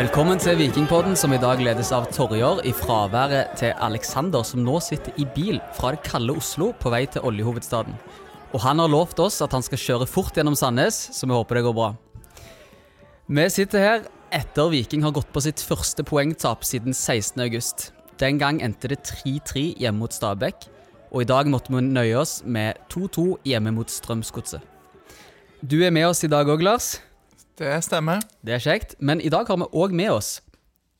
Velkommen til Vikingpodden, som i dag ledes av Torjor i fraværet til Alexander, som nå sitter i bil fra det kalde Oslo på vei til oljehovedstaden. Og han har lovt oss at han skal kjøre fort gjennom Sandnes, så vi håper det går bra. Vi sitter her etter Viking har gått på sitt første poengtap siden 16.8. Den gang endte det 3-3 hjemme mot Stabæk, og i dag måtte vi nøye oss med 2-2 hjemme mot Strømsgodset. Du er med oss i dag òg, Lars. Det stemmer. Det er kjekt. Men i dag har vi òg med oss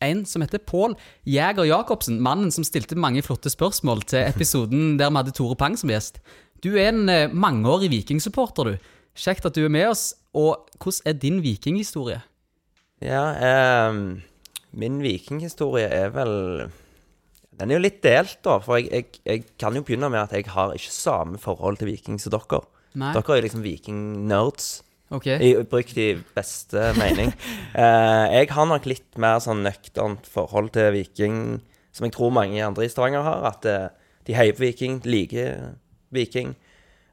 en som heter Pål Jæger Jacobsen. Mannen som stilte mange flotte spørsmål til episoden der vi hadde Tore Pang som gjest. Du er en eh, mangeårig vikingsupporter, du. Kjekt at du er med oss. Og hvordan er din vikinghistorie? Ja, eh, min vikinghistorie er vel Den er jo litt delt, da. For jeg, jeg, jeg kan jo begynne med at jeg har ikke samme forhold til viking som dere. Nei. Dere er liksom vikingnerds. Ok. I, brukt i beste mening. Eh, jeg har nok litt mer sånn nøkternt forhold til viking, som jeg tror mange andre i Stavanger har. At eh, de heier på viking, liker viking.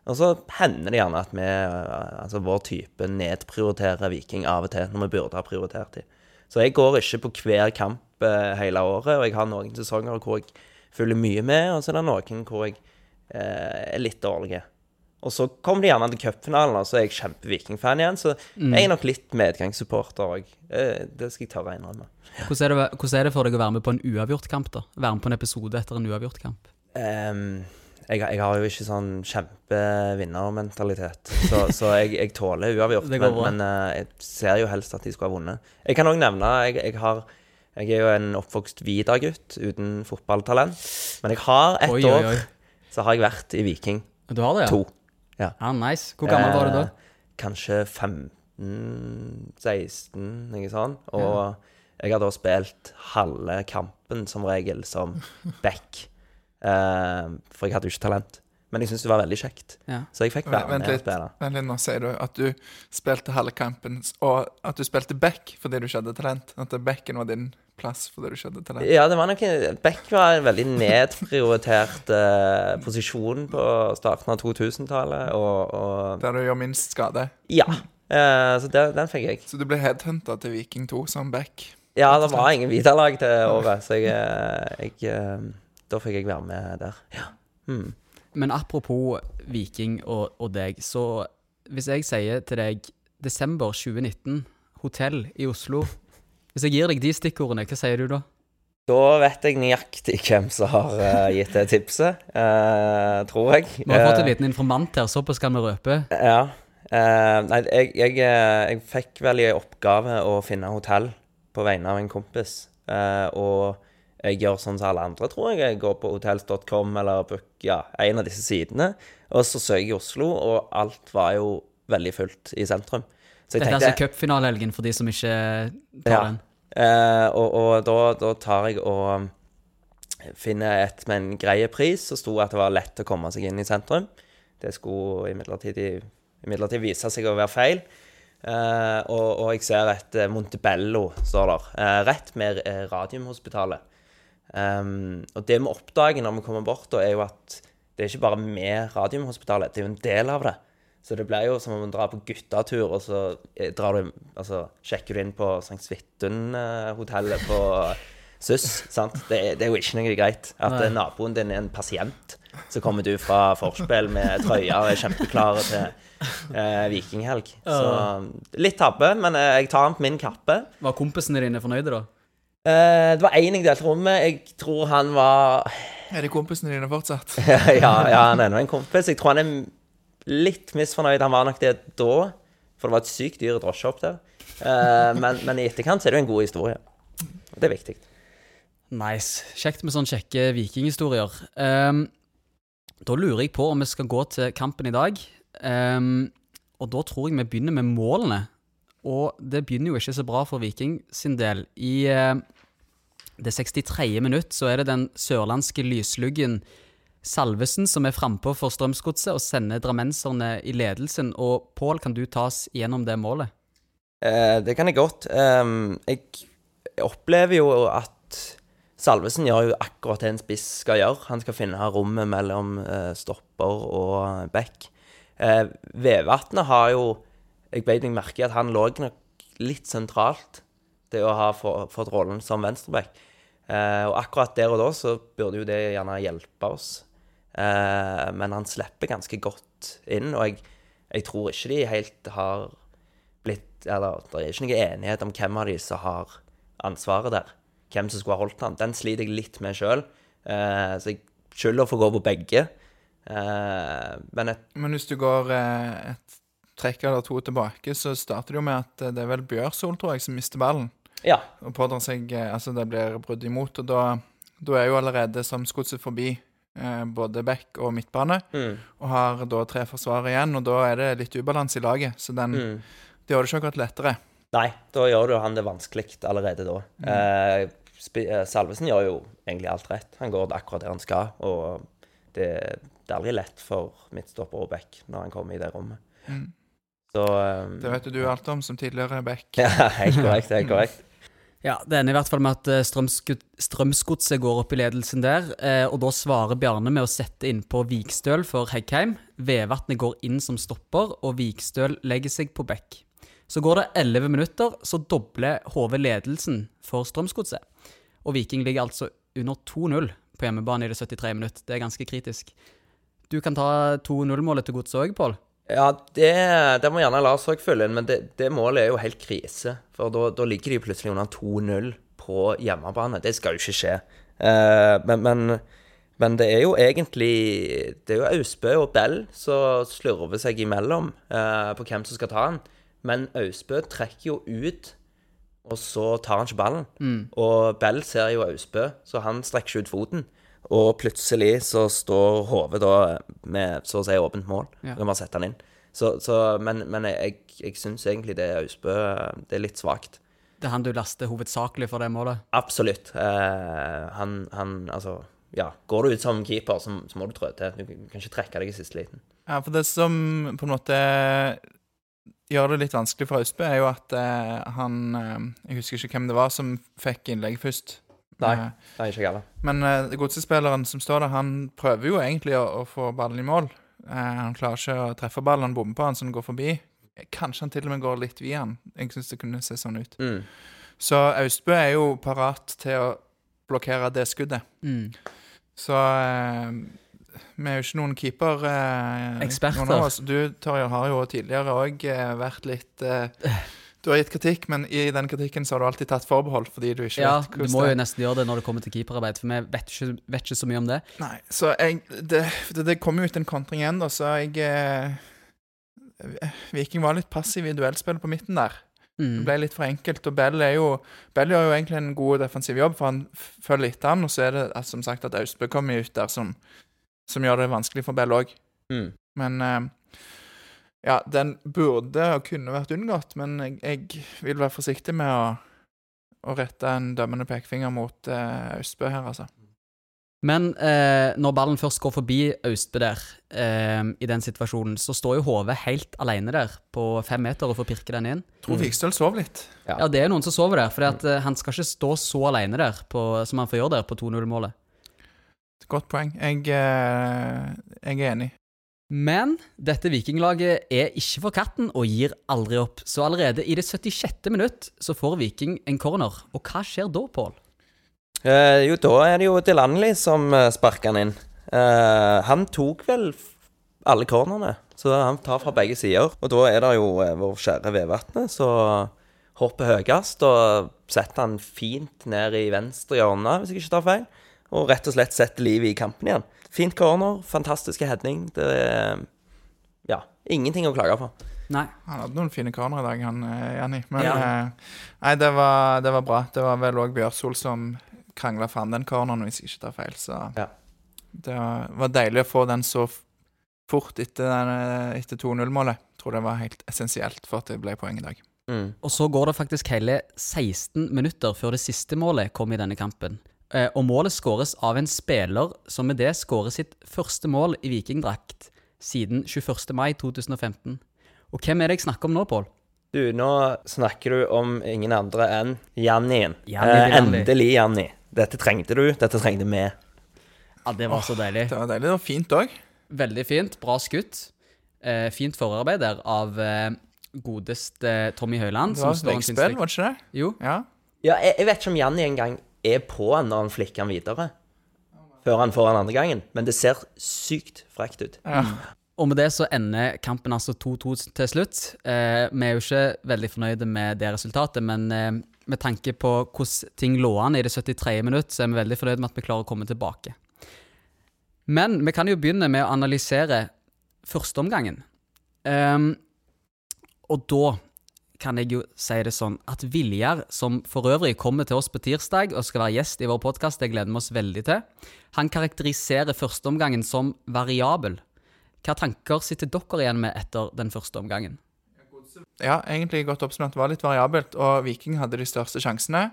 Og så hender det gjerne at vi, eh, altså vår type, nedprioriterer viking av og til, når vi burde ha prioritert dem. Så jeg går ikke på hver kamp eh, hele året, og jeg har noen sesonger hvor jeg følger mye med, og så er det noen hvor jeg eh, er litt dårlig. Og så kommer de gjerne til cupfinalen, og så er jeg kjempe-Viking-fan igjen. Så jeg er nok litt medgangssupporter òg. Det skal jeg tørre å innrømme. Hvordan er, det, hvordan er det for deg å være med på en uavgjort kamp? da? Være med på en episode etter en uavgjort kamp? Um, jeg, jeg har jo ikke sånn kjempevinnermentalitet, så, så jeg, jeg tåler uavgjort. Men, men uh, jeg ser jo helst at de skulle ha vunnet. Jeg kan òg nevne jeg, jeg, har, jeg er jo en oppvokst Vida-gutt uten fotballtalent. Men jeg har ett år så har jeg vært i Viking Du har det, ja? 2. Ja. Ah, nice. Hvor gammel var du da? Eh, Kanskje 15-16, noe sånt. Og jeg har da spilt halve kampen som regel som back. Eh, for jeg hadde jo ikke talent. Men jeg syntes det var veldig kjekt. Ja. Så jeg fikk være med og litt. spille. Vent litt, nå sier du at du spilte halve kampen, og at du spilte back fordi du ikke hadde talent. At backen var din plass for det du ikke til talent. Ja, det var nok Beck var en veldig nedprioritert eh, posisjon på starten av 2000-tallet, og, og Der du gjør minst skade. Ja. Eh, så det, den fikk jeg. Så du ble headhunta til Viking 2 som Beck? Ja, det var ingen Vita-lag til året, så jeg, eh, jeg eh, Da fikk jeg være med der. Ja. Mm. Men apropos Viking og, og deg, så hvis jeg sier til deg desember 2019, hotell i Oslo Hvis jeg gir deg de stikkordene, hva sier du da? Da vet jeg nøyaktig hvem som har uh, gitt det tipset, uh, tror jeg. Vi har fått en Eh, liten informant her, såpass kan vi røpe. Ja. Uh, nei, jeg, jeg, jeg fikk vel i oppgave å finne hotell på vegne av en kompis. Og jeg gjør sånn som alle andre, tror jeg. Jeg går på hotels.com eller book, ja, en av disse sidene. Og så søker jeg i Oslo, og alt var jo veldig fullt i sentrum. Så jeg Dette er tenkte altså cupfinalehelgen for de som ikke tar Ja. den. Eh, og og da, da tar jeg og finner et med en grei pris, så sto at det var lett å komme seg inn i sentrum. Det skulle imidlertid vise seg å være feil. Eh, og, og jeg ser et eh, Montebello, står der, eh, rett med eh, Radiumhospitalet. Um, og det vi oppdager når vi kommer bort, da, er jo at det er ikke bare med Radiumhospitalet, det er jo en del av det. Så det blir jo som om man drar på guttatur, og så eh, drar du, altså, sjekker du inn på St. Svithun-hotellet på SUS. sant? Det, det er jo ikke noe greit. At Nei. eh, naboen din er en pasient. Så kommer du fra forspill med trøya og er kjempeklare til eh, vikinghelg. Så litt tabbe, men eh, jeg tar den på min kappe. Var kompisene dine fornøyde, da? Eh, det var én jeg delte rom med. Jeg tror han var Er det kompisene dine fortsatt? ja, ja, han er nå en kompis. Jeg tror han er litt misfornøyd. Han var nok det da, for det var et sykt dyr drosje opp der. Eh, men, men i etterkant er det jo en god historie. Og det er viktig. Nice. Kjekt med sånne kjekke vikinghistorier. Um, da lurer jeg på om vi skal gå til kampen i dag. Um, og da tror jeg vi begynner med målene. Og det begynner jo ikke så bra for Viking sin del. I uh, det 63. minutt så er det den sørlandske lysluggen Salvesen som er frampå for Strømsgodset og sender drammenserne i ledelsen. Og Pål, kan du ta oss gjennom det målet? Eh, det kan jeg godt. Um, jeg opplever jo at Salvesen gjør jo akkurat det en spiss skal gjøre. Han skal finne rommet mellom eh, stopper og bekk. Eh, Vevatnet har jo Jeg beit meg merke i at han lå nok litt sentralt det å ha få- fått rollen som venstreback. Uh, og akkurat der og da så burde jo det gjerne hjelpe oss. Eh, men han slipper ganske godt inn, og jeg, jeg tror ikke de helt har blitt Eller det er ikke noe enighet om hvem av de som har ansvaret der. Hvem som skulle ha holdt han. Den sliter jeg litt med sjøl, eh, så jeg skylder for å gå på begge. Eh, men et, Men hvis du går eh, et trekk eller to tilbake, så starter det jo med at eh, det er vel Bjørsol, tror jeg, som mister ballen. ja. Og pådrar seg eh, Altså, det blir brudd imot, og da, da er jo allerede Strømsgodset forbi både back og midtbane, Mm, og har da tre forsvarere igjen, og da er det litt ubalanse i laget, så den mm. Det gjør det ikke akkurat lettere. Nei, da gjør du han det vanskelig allerede da. Mm. eh, Salvesen gjør jo egentlig alt rett. Han går akkurat der han skal, og det, det er aldri lett for midtstopper og back når han kommer i det rommet. Mm. Så eh, Det vet du alt om, som tidligere back. Ja, helt korrekt. Helt korrekt. Ja, Det ender i hvert fall med at eh, Strømsgodset går opp i ledelsen der. Eh, og da svarer Bjarne med å sette inn på Vikstøl for Heggheim. Vevatnet går inn som stopper, og Vikstøl legger seg på bekk. Så går det 11 minutter, så dobler HV ledelsen for Strømsgodset. Og Viking ligger altså under 2-0 på hjemmebane i det 73 minutt. Det er ganske kritisk. Du kan ta 2-0-målet til Godset òg, Pål. Ja, det, det må gjerne Lars òg følge inn, men det, det målet er jo helt krise. For da, da ligger de plutselig under 2-0 på hjemmebane. Det skal jo ikke skje. Uh, men, men, men det er jo egentlig Det er jo Austbø og Bell som slurver seg imellom uh, på hvem som skal ta den. Men Austbø trekker jo ut, og så tar han ikke ballen. Og Bell ser jo Austbø, så han strekker ikke ut foten. Og plutselig så står HV da med så å si åpent mål. Ja. Ja. Kan bare sette han inn. Så, så, men men jeg, jeg syns egentlig det Austbø det er litt svakt. Det er han du laster hovedsakelig for det målet. Absolutt. Eh, han, han Altså, ja. Går du ut som keeper, så, så må du trå til. Du kan ikke trekke deg i siste liten. Ja, for det som på en måte gjør det litt vanskelig for Austbø, er jo at eh, han eh, Jeg husker ikke hvem det var som fikk innlegg først. Nei. det er ikke jeg heller. Men uh, godsespilleren som står der, han prøver jo egentlig å, å få ballen i mål. Uh, han klarer ikke å treffe ballen, han bommer på han, så den går forbi. Kanskje han til og med går litt via han. Jeg syns det kunne se sånn ut. Mm. Så Austbø er jo parat til å blokkere det skuddet. Mm. Så uh, vi er jo ikke noen keeper. Eh, Eksperter. Noen av oss. Du, Torje, har jo tidligere òg eh, vært litt eh, Du har gitt kritikk, men i den kritikken så har du alltid tatt forbehold fordi du ikke Ja, vet du må jo nesten gjøre det når det kommer til keeperarbeid, for vi vet ikke, vet ikke så mye om det. Nei, så jeg Det, det, det kom jo ut en kontring igjen, da, så jeg eh, Viking var litt passiv i duellspillet på midten der. Det Mm. ble litt for enkelt. Og Bell er jo Bell gjør jo egentlig en god defensiv jobb, for han følger etter han, og så er det altså, som sagt at Austbø kommer ut der som, som gjør det vanskelig for Bell òg. Mm. Men eh, ja, den burde og kunne vært unngått, men jeg, jeg vil være forsiktig med å, å rette en dømmende pekefinger mot eh, Austbø her, altså. Men eh, når ballen først går forbi Austbø der, eh, i den situasjonen, så står jo HV helt alene der på fem meter og får pirke den inn. Tror Mm. Vikstøl sov litt. Ja. Ja, det er noen som sover der, for han skal ikke stå så alene der på, som han får gjøre der på 2-0-målet. Godt poeng. Jeg, eh, jeg er enig. Men dette vikinglaget er ikke for katten og gir aldri opp. Så allerede i det 76. minutt så får Viking en corner. Og hva skjer da, Pål? Eh, jo, da er det jo Delanley som uh, sparker han inn. Eh, han tok vel alle cornerne, så han tar fra begge sider. Og da er det jo eh, vår kjære Vevatnet som hopper høyest og setter han fint ned i venstre hjørne, hvis jeg ikke tar feil. Og rett og slett setter livet i kampen igjen. Fint corner, fantastiske heading. Det er ja, ingenting å klage på. Nei. Han hadde noen fine corner i dag, han eh, Janni. Men Ja. eh, nei, det var, det var bra. Det var vel òg Bjørsol som krangla fram den corneren, hvis jeg ikke tar feil. Så Ja. det var, var deilig å få den så fort etter, den, eh, etter 2-0-målet. Tror det var helt essensielt for at det ble poeng i dag. Mm. Og så går det faktisk hele 16 minutter før det siste målet kom i denne kampen. Eh, og målet skåres av en spiller som med det skårer sitt første mål i vikingdrakt siden 21. mai 2015. Og hvem er det jeg snakker om nå, Pål? Du, nå snakker du om ingen andre enn Jannien. Janni Eh, endelig, Janni. Dette trengte du, dette trengte vi. Ja, det var så deilig. Det var deilig. Det var fint òg. Veldig fint. Bra skutt. Eh, fint forarbeid der av eh, godeste Tommy Høiland. Det var et veggspill, var det ikke det? Jo, Ja. Ja, jeg, jeg vet ikke om Janni engang er på han når han flikker han videre. Før han får han andre gangen. Men det ser sykt frekt ut. Ja. Og med det så ender kampen altså 2-2 til slutt. Eh, vi er jo ikke veldig fornøyde med det resultatet, men eh, med tanke på hvordan ting lå an i det 73. minutt, så er vi veldig fornøyde med at vi klarer å komme tilbake. Men vi kan jo begynne med å analysere førsteomgangen. Um, og da kan jeg jo si det sånn at Viljar, som for øvrig kommer til oss på tirsdag og skal være gjest i vår podkast, det gleder vi oss veldig til, han karakteriserer førsteomgangen som variabel. Hva tanker sitter dere igjen med etter den første omgangen? ja, egentlig godt oppsummert. Det var litt variabelt, og Viking hadde de største sjansene.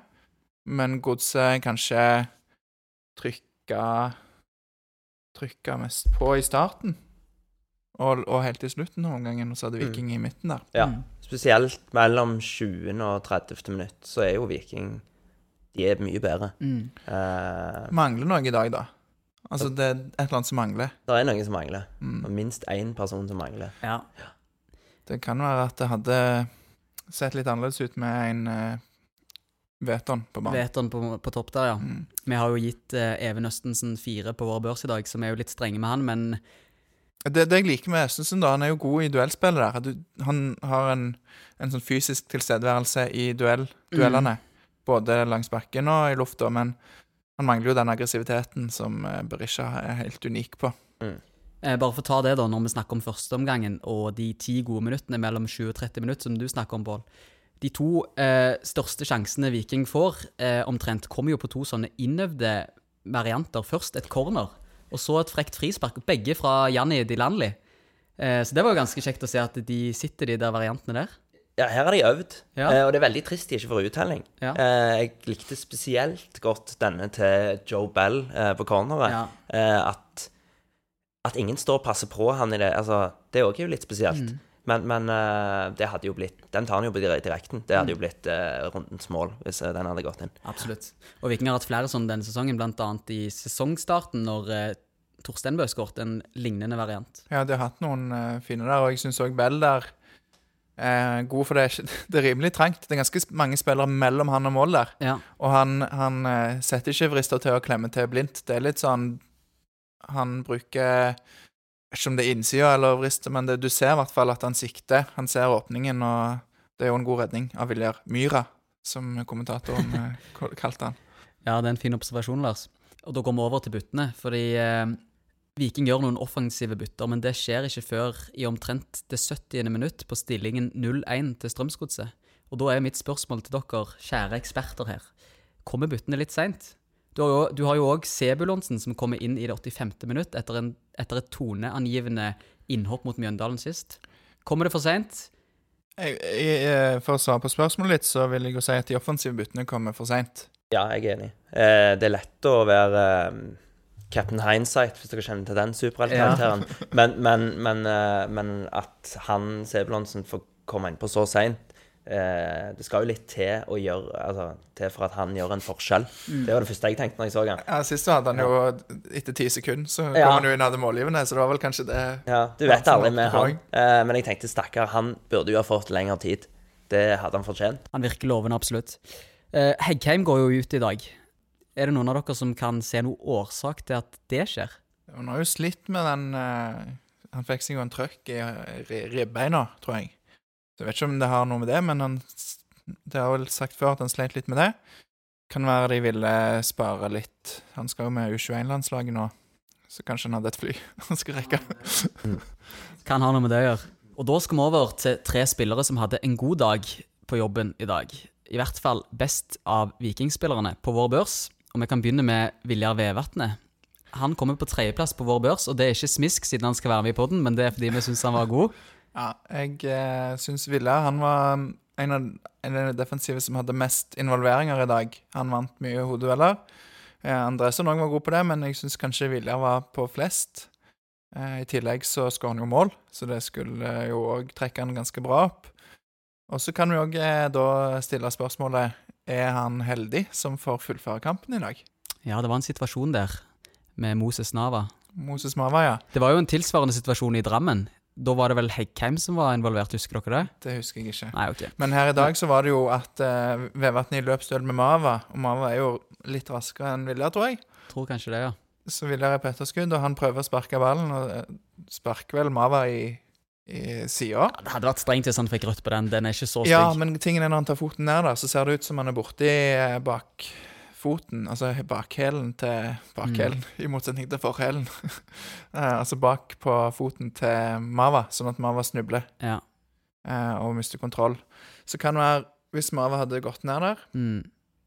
Men Godset kanskje trykka Trykka mest på i starten. Og, og helt til slutten av omgangen, og så hadde Viking i midten der. Ja. Spesielt mellom 20. og 30. minutt, så er jo Viking De er mye bedre. Mm. Uh, Mangler noe i dag, da. Altså, det er et eller annet som mangler. det er noen som mangler. Mm. Og minst én person som mangler. Ja. Det kan være at det hadde sett litt annerledes ut med en uh, Veton på banen. Veton på, på topp der, ja. Mm. Vi har jo gitt uh, Even Østensen fire på vår børs i dag, så vi er jo litt strenge med han, men Det, det jeg liker med Østensen, da, han er jo god i duellspillet der. Du- Han har en, en sånn fysisk tilstedeværelse i duell, duellene. Både langs bakken og i lufta, men han mangler jo den aggressiviteten som eh, Berisha er helt unik på. Mm. bare for å ta det, da, når vi snakker om førsteomgangen og de ti gode minuttene mellom 20 og 30 minutter som du snakker om, Pål. De to eh, største sjansene Viking får, eh, omtrent, kommer jo på to sånne innøvde varianter. Først et corner, og så et frekt frispark. Begge fra Janni Dilanli. Eh, så det var jo ganske kjekt å se at de sitter, de der variantene der. Ja, her har de øvd, Ja. eh, og det er veldig trist de ikke får uttelling. Ja. Eh, jeg likte spesielt godt denne til Joe Bell eh, på corneret. Ja. At, at ingen står og passer på han i det. Altså, det er også jo litt spesielt. Mm. Men, men det hadde jo blitt Den tar han jo på dire- direkten. Det Mm. hadde jo blitt eh, rundens mål hvis den hadde gått inn. Absolutt. Og Viking har hatt flere sånne denne sesongen, bl.a. i sesongstarten, når Torstein Bøsgaard en lignende variant. Ja, de har hatt noen uh, fine der, og jeg syns òg Bell der er god, for det er, ikke, det er rimelig trangt. Det er ganske mange spillere mellom han og mål der. Ja. Og han, han uh, setter ikke vrister til å klemme til blindt. Det er litt sånn Han bruker ikke om det er innsida eller vrister, men det, du ser i hvert fall at han sikter. Han ser åpningen, og det er jo en god redning av Viljar Myra, som kommentatoren eh, kalte han. Ja, det er en fin observasjon, Lars. Og da går vi over til buttene, fordi eh, Viking gjør noen offensive bytter, men det skjer ikke før i omtrent det 70. minutt på stillingen 0-1 til Strømsgodset. Og da er mitt spørsmål til dere, kjære eksperter her, kommer byttene litt seint? Du har jo- du òg Sebulonsen som kommer inn i det 85. minutt etter, en, etter et toneangivende innhopp mot Mjøndalen sist. Kommer det for seint? Eh, for å svare på spørsmålet litt, så vil jeg jo si at de offensive byttene kommer for seint. Ja, jeg er enig. Eh, det er lett å være eh, Captain Hindsight, hvis dere kjenner til den superheltkarakteren. Men, men, men, uh, men at han, Sebulonsen, får komme innpå så seint eh, Det skal jo litt til å gjøre Altså, til for at han gjør en forskjell. Det var det første jeg tenkte når jeg så han. Ja, Sist så hadde han jo etter ti sekunder, så kom Ja. han jo inn av det målgivende, så det var vel kanskje det Ja, du vet aldri med han. Eh, men jeg tenkte stakkar, han burde jo ha fått lengre tid. Det hadde han fortjent. Han virker lovende, absolutt. Eh, Heggheim går jo ut i dag. Er det noen av dere som kan se noen årsak til at det skjer? Han har jo slitt med den eh, Han fikk seg jo en trøkk i ribbeina, tror jeg. Så jeg vet ikke om det har noe med det, men han Det har vel sagt før at han sleit litt med det. Kan være de ville spare litt. Han skal jo med U21-landslaget nå, så kanskje han hadde et fly han skal rekke. Kan ha noe med det å gjøre. Og da skal vi over til tre spillere som hadde en god dag på jobben i dag. I hvert fall best av vikingspillerne på vår børs. Og vi kan begynne med Viljar Vevatnet. Han kommer på tredjeplass på vår børs, og det er ikke smisk siden han skal være med i podden, men det er fordi vi syns han var god. Ja, jeg eh, syns Viljar han var en av, en av de defensive som hadde mest involveringer i dag. Han vant mye hodedueller. Eh, Andresen òg var god på det, men jeg syns kanskje Viljar var på flest. Eh, I tillegg så skåret han jo mål, så det skulle jo òg trekke han ganske bra opp. Og så kan vi òg eh, da stille spørsmålet er han heldig som får fullføre kampen i dag. Ja, det var en situasjon der med Moses Nava. Moses Mava, ja. Det var jo en tilsvarende situasjon i Drammen Da var det vel Heggheim som var involvert, husker dere det? Det husker jeg ikke. Nei, ok. Men her i dag så var det jo at uh, Vevatnet i løpsduell med Mava, og Mava er jo litt raskere enn Viljar, tror jeg. Tror kanskje det, ja. Så Viljar er på etterskudd, og han prøver å sparke ballen, og eh, sparker vel Mava i sida. Ja, Det hadde vært strengt hvis han fikk rødt på den. Den er ikke så stygg. Ja, men tingen er når han tar foten ned, der, så ser det ut som han er borti bak bakfoten. Altså bakhælen til Bakhælen, i motsetning til forhælen. Eh, altså bak på foten til Mava, sånn at Mava snubler Ja. eh, og mister kontroll. Så kan det være, hvis Mava hadde gått ned der Mm.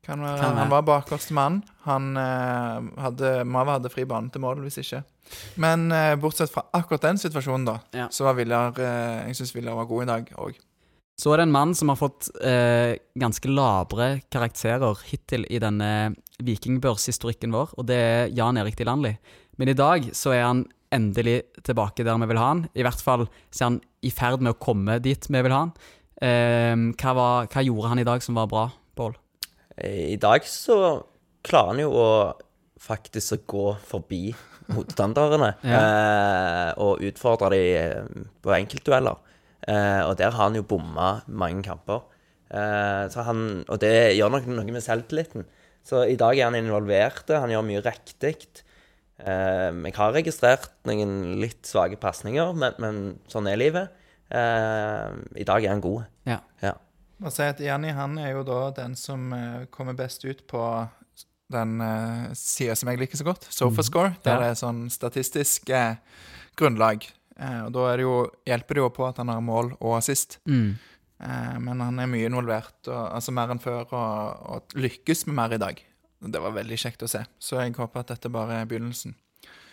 Kan Kan være. Han var bakerste mann. Han eh, hadde, Mava hadde fri bane til mål, hvis ikke. Men eh, bortsett fra akkurat den situasjonen, da, Ja. så var Villar eh, Jeg syns Villar var god i dag òg. Så er det en mann som har fått eh, ganske labre karakterer hittil i denne vikingbørshistorikken vår, og det er Jan Erik Dilandli. Men i dag så er han endelig tilbake der vi vil ha han. I hvert fall så er han i ferd med å komme dit vi vil ha han. Eh, hva, var, hva gjorde han i dag som var bra? I dag så klarer han jo å faktisk å gå forbi motstanderne eh, og utfordre dem på enkeltdueller. Eh, og der har han jo bomma mange kamper. Eh, så han, og det gjør nok noe med selvtilliten. Så i dag er han involvert, han gjør mye riktig. Eh, jeg har registrert noen litt svake pasninger, men, men sånn er livet. Eh, I dag er han god. Ja. Ja. Må si at Jenny han er jo da den som eh, kommer best ut på den uh, sida som jeg liker så godt, Sofascore, der Ja. det er sånn statistisk eh, grunnlag. Eh, og da er det jo, hjelper det jo på at han har mål og assist. Mm. Eh, men han er mye involvert, og, altså mer enn før, og, og lykkes med mer i dag. Det var veldig kjekt å se. Så jeg håper at dette bare er begynnelsen.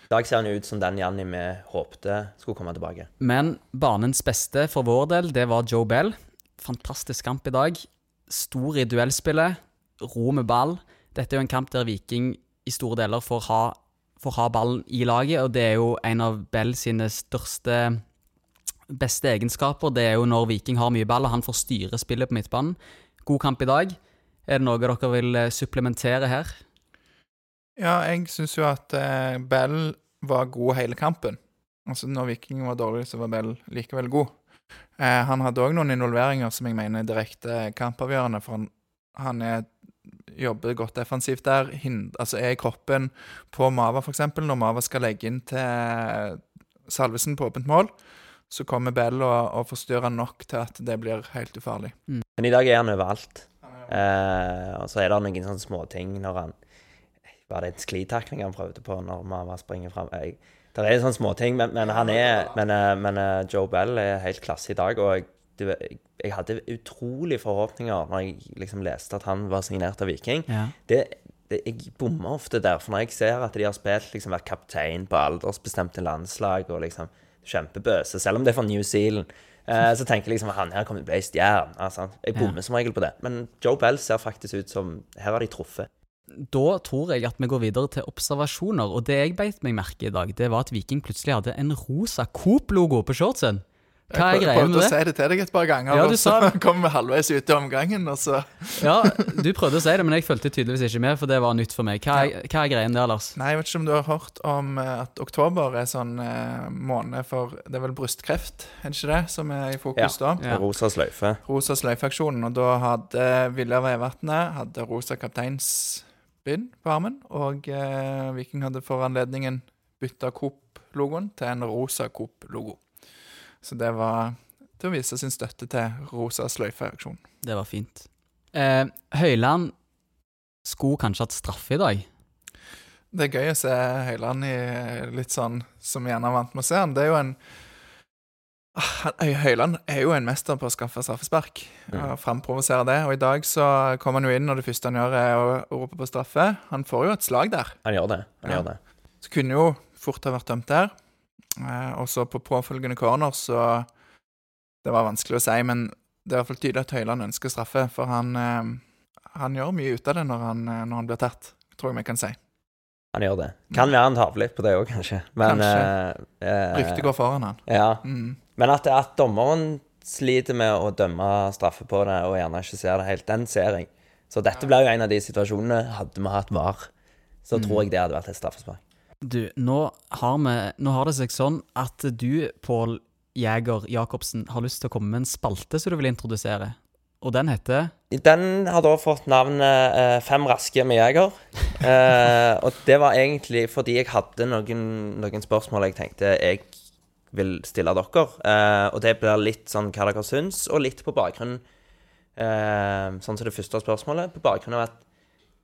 I dag ser han ut som den Janni vi håpte skulle komme tilbake. Men banens beste for vår del, det var Joe Bell. Fantastisk kamp i dag. Stor i duellspillet. Ro med ball. Dette er jo en kamp der Viking i store deler får ha, får ha ballen i laget, og det er jo en av Bell sine største beste egenskaper. Det er jo når Viking har mye ball, og han får styre spillet på midtbanen. God kamp i dag. Er det noe dere vil eh, supplementere her? Ja, jeg syns jo at eh, Bell var god hele kampen. Altså Når Viking var dårlig, så var Bell likevel god. Eh, han hadde òg noen involveringer som jeg mener er direkte kampavgjørende, for han, han er, jobber godt defensivt der. Hind, altså er i kroppen på Mava, f.eks. Når Mava skal legge inn til Salvesen på åpent mål, så kommer Bell og, og forstyrrer nok til at det blir helt ufarlig. Men i dag er han overalt. Eh, og så er det noen sånne småting når han Var det en sklitakling han prøvde på når Mava springer fram? Jeg, det er sånne småting, men, men han er Men, eh, men eh, Joe Bell er helt klasse i dag, og jeg, du, jeg, hadde utrolig forhåpninger når jeg liksom leste at han var signert av Viking. Ja. Det, det, jeg bommer ofte der, for når jeg ser at de har spilt liksom vært kaptein på aldersbestemte landslag og liksom kjempebøse, selv om det er fra New Zealand, eh, så tenker jeg liksom at han her kommer til å bli ei stjerne. Altså. Jeg bommer som regel på det. Men Joe Bell ser faktisk ut som Her har de truffet. Da tror jeg at vi går videre til observasjoner, og det jeg beit meg merke i dag, det var at Viking plutselig hadde en rosa Coop-logo på shortsen. Hva er Jeg prøvde å si det til deg et par ganger, Ja, du og så kom vi halvveis ut i omgangen, og så Ja, du prøvde å si det, men jeg fulgte tydeligvis ikke med, for det var nytt for meg. Hva er, hva er greien der, Lars? Nei, jeg vet ikke om du har hørt om eh, at oktober er sånn eh, måned for Det er vel brystkreft, er det ikke det, som er i fokus da? Ja. Rosa sløyfe. Rosa sløyfeaksjonen. Og da hadde Villa Vevatnet hadde rosa kapteinsbind på armen. Og eh, Viking hadde for anledningen bytta Coop-logoen til en rosa Coop-logo. Så det var til å vise sin støtte til rosa sløyfeaksjon. Det var fint. Eh, Høyland skulle kanskje hatt straffe i dag. Det er gøy å se Høyland i litt sånn som vi gjerne er vant med å se han. Det er jo en Ah, Høyland er jo en mester på å skaffe straffespark og framprovosere det. Og i dag så kommer han jo inn, og det første han gjør, er å rope på straffe. Han får jo et slag der. Han gjør det. Han Ja. gjør det. Så kunne jo fort ha vært dømt der. Eh, og så på påfølgende corner, så Det var vanskelig å si, men det er i hvert fall tydelig at Høyland ønsker straffe, for han, eh, han gjør mye ut av det når han, eh, når han blir tatt, tror jeg vi kan si. Han gjør det. Kan være han taper litt på det òg, kanskje. Men Kanskje. eh, Ryktet går foran han. Ja. Mm. Men at, at dommeren sliter med å dømme straffe på det, og gjerne ikke ser det helt, den ser jeg. Så dette blir jo en av de situasjonene. Hadde vi hatt VAR, så tror jeg det hadde vært et straffespark. Du, nå har, vi, nå har det seg sånn at du, Pål, Jæger Jacobsen har lyst til å komme med en spalte som du vil introdusere. Og den heter Den har da fått navnet eh, Fem raske med Jæger. Eh, og det var egentlig fordi jeg hadde noen, noen spørsmål jeg tenkte jeg vil stille dere. Eh, og det blir litt sånn hva dere syns, og litt på bakgrunn eh, Sånn som det første spørsmålet, på bakgrunn av at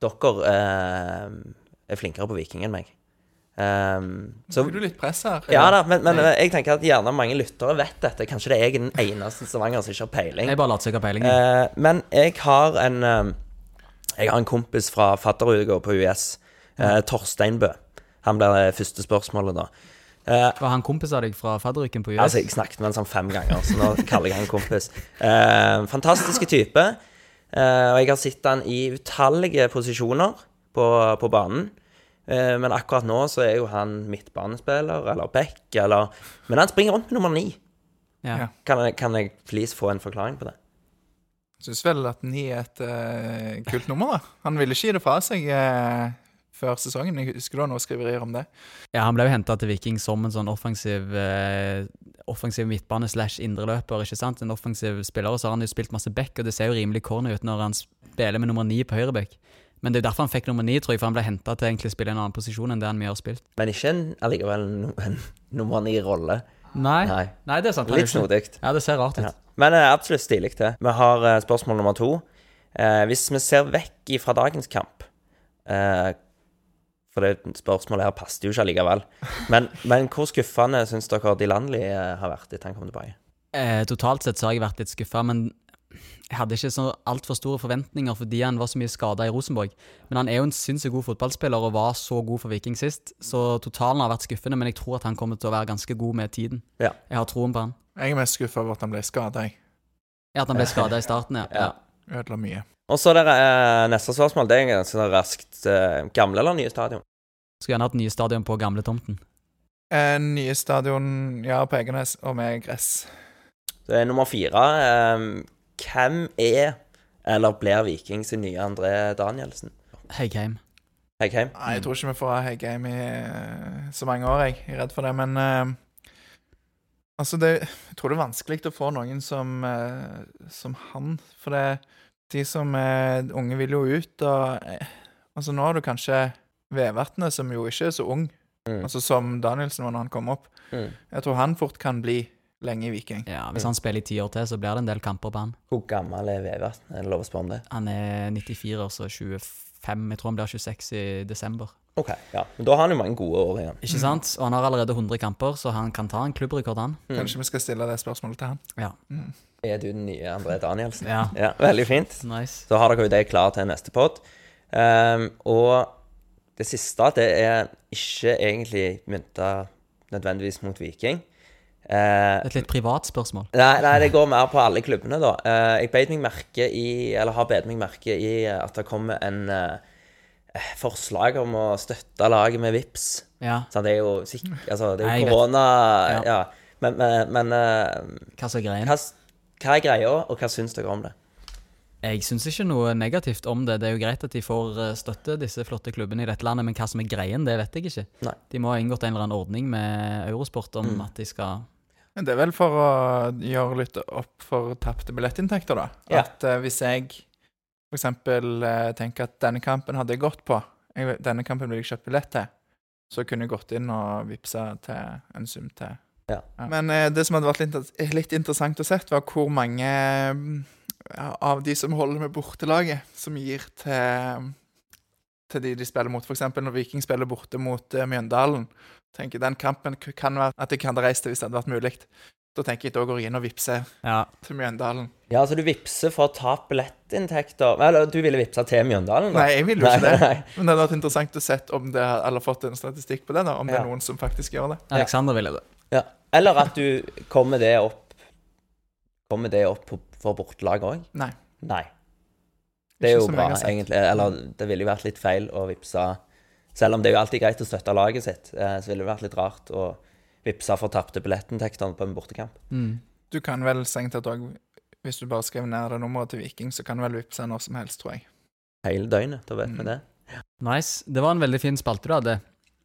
dere eh, er flinkere på Viking enn meg. Eh, Så Blir du litt press her. ja da, men, men jeg tenker at gjerne mange lyttere vet dette. Kanskje det er jeg den eneste Stavanger som ikke har peiling. Jeg bare later som jeg har peiling. Uh, men jeg har en uh, Jeg har en kompis fra fadderuka på US. uh, Torstein Bø. Han blir det første spørsmålet, da. Eh, Var han kompis av deg fra fadderuken på US? altså, jeg snakket med han sånn fem ganger, så nå kaller jeg han kompis. Uh, fantastiske type. Uh, og jeg har sett han i utallige posisjoner på, på banen. Uh, men akkurat nå så er jo han midtbanespiller eller back, eller Men han springer rundt med nummer ni. ja. Kan kan jeg please få en forklaring på det? Syns vel at ni er et kult nummer, da. Han ville ikke gi det fra seg eh, før sesongen. Jeg husker du noe skriverier om det. Ja, han ble jo henta til Viking som en sånn offensiv eh, Offensiv midtbane slash indreløper, ikke sant? En offensiv spiller, og så har han jo spilt masse back, og det ser jo rimelig corny ut når han spiller med nummer ni på høyreback. Men det er derfor han fikk nummer ni, tror jeg, for han ble henta til egentlig å spille en annen posisjon enn det han mye har spilt. Men ikke en, allikevel en nummer ni-rolle. Nei, Nei. Nei det er sant. er Litt snodig. Ja, det ser rart ut. Ja. Men eh, absolutt stilig, det. Vi har eh, spørsmål nummer to. Eh, hvis vi ser vekk fra dagens kamp eh, For det spørsmålet her passet jo ikke allikevel. Men, men hvor skuffende syns dere de landlige eh, har vært etter han kom tilbake? Eh, totalt sett så har jeg vært litt skuffa, men jeg hadde ikke så altfor store forventninger fordi han var så mye skada i Rosenborg. Men han er jo en sinnssykt god fotballspiller og var så god for Viking sist, så totalen har vært skuffende, men jeg tror at han kommer til å være ganske god med tiden. Ja. Jeg har troen på han. Jeg er mest skuffa over at han ble skada. Ja, At han ble skada i starten, ja. Ja. Ødela mye. Og så er det eh, neste spørsmål. Det er ganske raskt. Eh, gamle eller nye stadion? Skulle gjerne hatt nye stadion på gamle tomten. Eh, nye stadion, ja, på Egenes, og med gress. Det er nummer fire. Eh, hvem er eller blir Viking sin nye André Danielsen? Heggheim. Heggheim? Nei, jeg tror ikke vi får ha Heggheim i eh, så mange år, jeg. Jeg er redd for det, men eh, Altså, det, jeg tror det er vanskelig å få noen som, eh, som han. For det, de som er unge, vil jo ut, og eh, Altså, nå har du kanskje Vevatnet, som jo ikke er så ung, Mm. altså som Danielsen var når han kom opp. Mm. Jeg tror han fort kan bli lenge i Viking. Ja, Hvis han spiller i ti år til, så blir det en del kamper på han. Hvor gammel er Vevatnet? Er det lov å spørre om det? Han er 94 år, så 25. Jeg tror han blir 26 i desember. Ok, ja. Men da har han jo mange gode år igjen. Ikke sant? Og han har allerede 100 kamper, så han kan ta en klubbrekord, han. Mm. Kanskje vi skal stille det spørsmålet til han. Ja. Er du den nye André Danielsen? ja. Ja, veldig fint. Nice. Så har dere jo det klart til neste pod. Um, og det siste, det er ikke egentlig mynta nødvendigvis mot Viking. Uh, Et litt privat spørsmål. Nei, nei, det går mer på alle klubbene, da. Uh, jeg beit meg merke i, eller har bedt meg merke i at det kommer en eh, forslag om å støtte laget med VIPS. Ja. Så det er jo sikk- altså, det er jo korona Ja. Ja. Men, men, men uh, Hva er greia? hva, hva er greia, og hva syns dere om det? Jeg syns ikke noe negativt om det. Det er jo greit at de får eh, støtte, disse flotte klubbene i dette landet, men hva som er greien, det vet jeg ikke. Nei. De må ha inngått en eller annen ordning med Eurosport om Mm. at de skal Men det er vel for å gjøre litt opp for tapte billettinntekter, da. Ja. At eh, hvis jeg for eksempel eh, tenker at denne kampen hadde jeg gått på, jeg, denne kampen ville jeg kjøpt billett til, så kunne jeg gått inn og vippsa til en sum til. Ja. Men eh, det som hadde vært litt, litt interessant å se, var hvor mange mm, av de som holder med bortelaget, som gir til til de de spiller mot. Eksempel når Viking spiller borte mot uh, Mjøndalen. tenker Den kampen kan være at de kan reise reist til hvis det hadde vært mulig. Da tenker jeg da går jeg inn og vippser Ja. til Mjøndalen. Ja, altså du vippser for å ta billettinntekter Eller du ville vippsa til Mjøndalen? da? Nei, jeg ville jo ikke Nei, det. nei. Men det hadde vært interessant å sett om det eller fått en statistikk på det. da Om det er noen som faktisk gjør det. Alexander ville det. Ja. Eller at du kommer det opp Kommer det opp for bortelaget òg? Nei. Nei. Det er Ikke jo bra, egentlig. Eller det ville jo vært litt feil å vippse Selv om det er jo alltid greit å støtte laget sitt, eh, så ville det vært litt rart å vippse for tapte billettinntekter på en bortekamp. Mm. Du kan vel strengt tatt òg Hvis du bare skriver ned det nummeret til Viking, så kan du vel vippse når som helst, tror jeg. Hele døgnet. Da vet vi Mm. det. Nice. Det var en veldig fin spalte du hadde.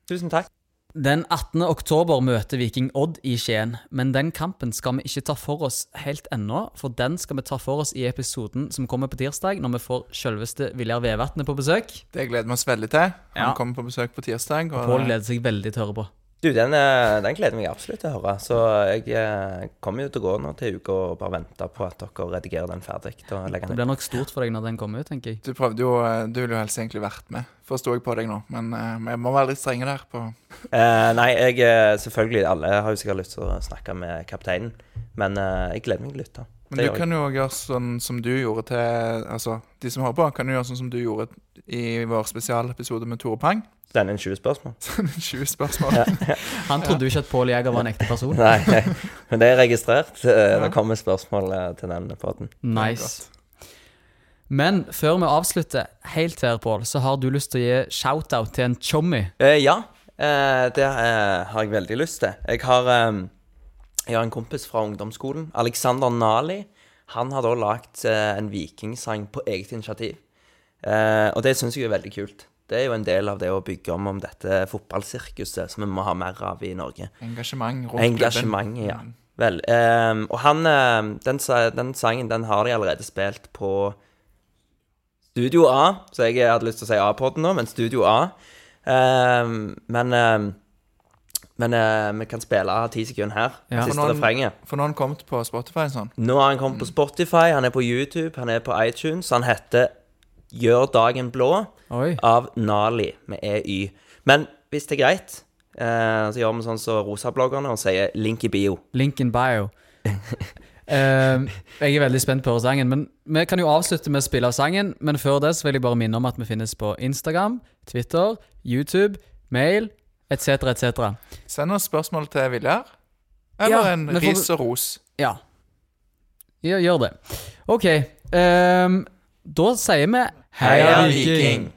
Tusen takk. Den 18. oktober møter Viking Odd i Skien, men den kampen skal vi ikke ta for oss helt ennå, for den skal vi ta for oss i episoden som kommer på tirsdag, når vi får selveste Viljar Vevatnet på besøk. Det gleder vi oss veldig til. Han Ja. kommer på besøk på tirsdag. Og Pål gleder seg veldig til å høre på. Du, den, eh, den gleder meg absolutt til å høre. Så jeg eh, kommer jo til å gå nå til uka og bare vente på at dere redigerer den ferdig. Det blir nok stort for deg når den kommer ut, tenker jeg. du prøvde jo eh, Du ville jo helst egentlig vært med, forsto jeg på deg nå. Men eh, vi må være litt strenge der på Eh, nei, jeg eh, selvfølgelig Alle har jo sikkert lyst til å snakke med kapteinen, men eh, jeg gleder meg til å lytte. Men du kan jo gjøre sånn som du gjorde til Altså, de som hører på, kan jo gjøre sånn som du gjorde i vår spesialepisode med Tore Pang. Send inn 20 spørsmål. 20 spørsmål. Han trodde jo ikke at Pål Jæger var en ekte person. Nei, men det er registrert. Eh, Det kommer spørsmål eh, til den podden. Nice. Men før vi avslutter helt her, Pål, så har du lyst til å gi shout-out til en chommy. Eh, ja, eh, det har jeg veldig lyst til. Jeg har, eh, jeg har en kompis fra ungdomsskolen, Alexander Nali. Han har da lagt eh, en vikingsang på eget initiativ. Eh, og det syns jeg er veldig kult. Det er jo en del av det å bygge om om dette fotballsirkuset som vi må ha mer av i Norge. Engasjement rundt. Engasjement, ja. Vel, eh, og han den, den sangen den har de allerede spilt på Studio A, så jeg hadde lyst til å si A-poden nå, men Studio A. Eh, men eh, men eh, vi kan spille ti sekunder her. Ja. Siste refrenget. For nå har han kommet på Spotify sånn. Nå har han kommet på Spotify, han er på YouTube, han er på iTunes. Han heter Gjør dagen blå Oi. av Nali med EY. Men hvis det er greit, eh, så gjør vi sånn som rosabloggerne og sier link i bio. Link in bio. Eh, jeg er veldig spent på å høre sangen, men vi kan jo avslutte med å spille av sangen. Men før det så vil jeg bare minne om at vi finnes på Instagram, Twitter, YouTube, mail etc., etc. Send oss spørsmål til Viljar. Eller Ja, en får- ris og ros. Ja. Gjør, gjør det. OK. Um, da sier vi Heia! Viking,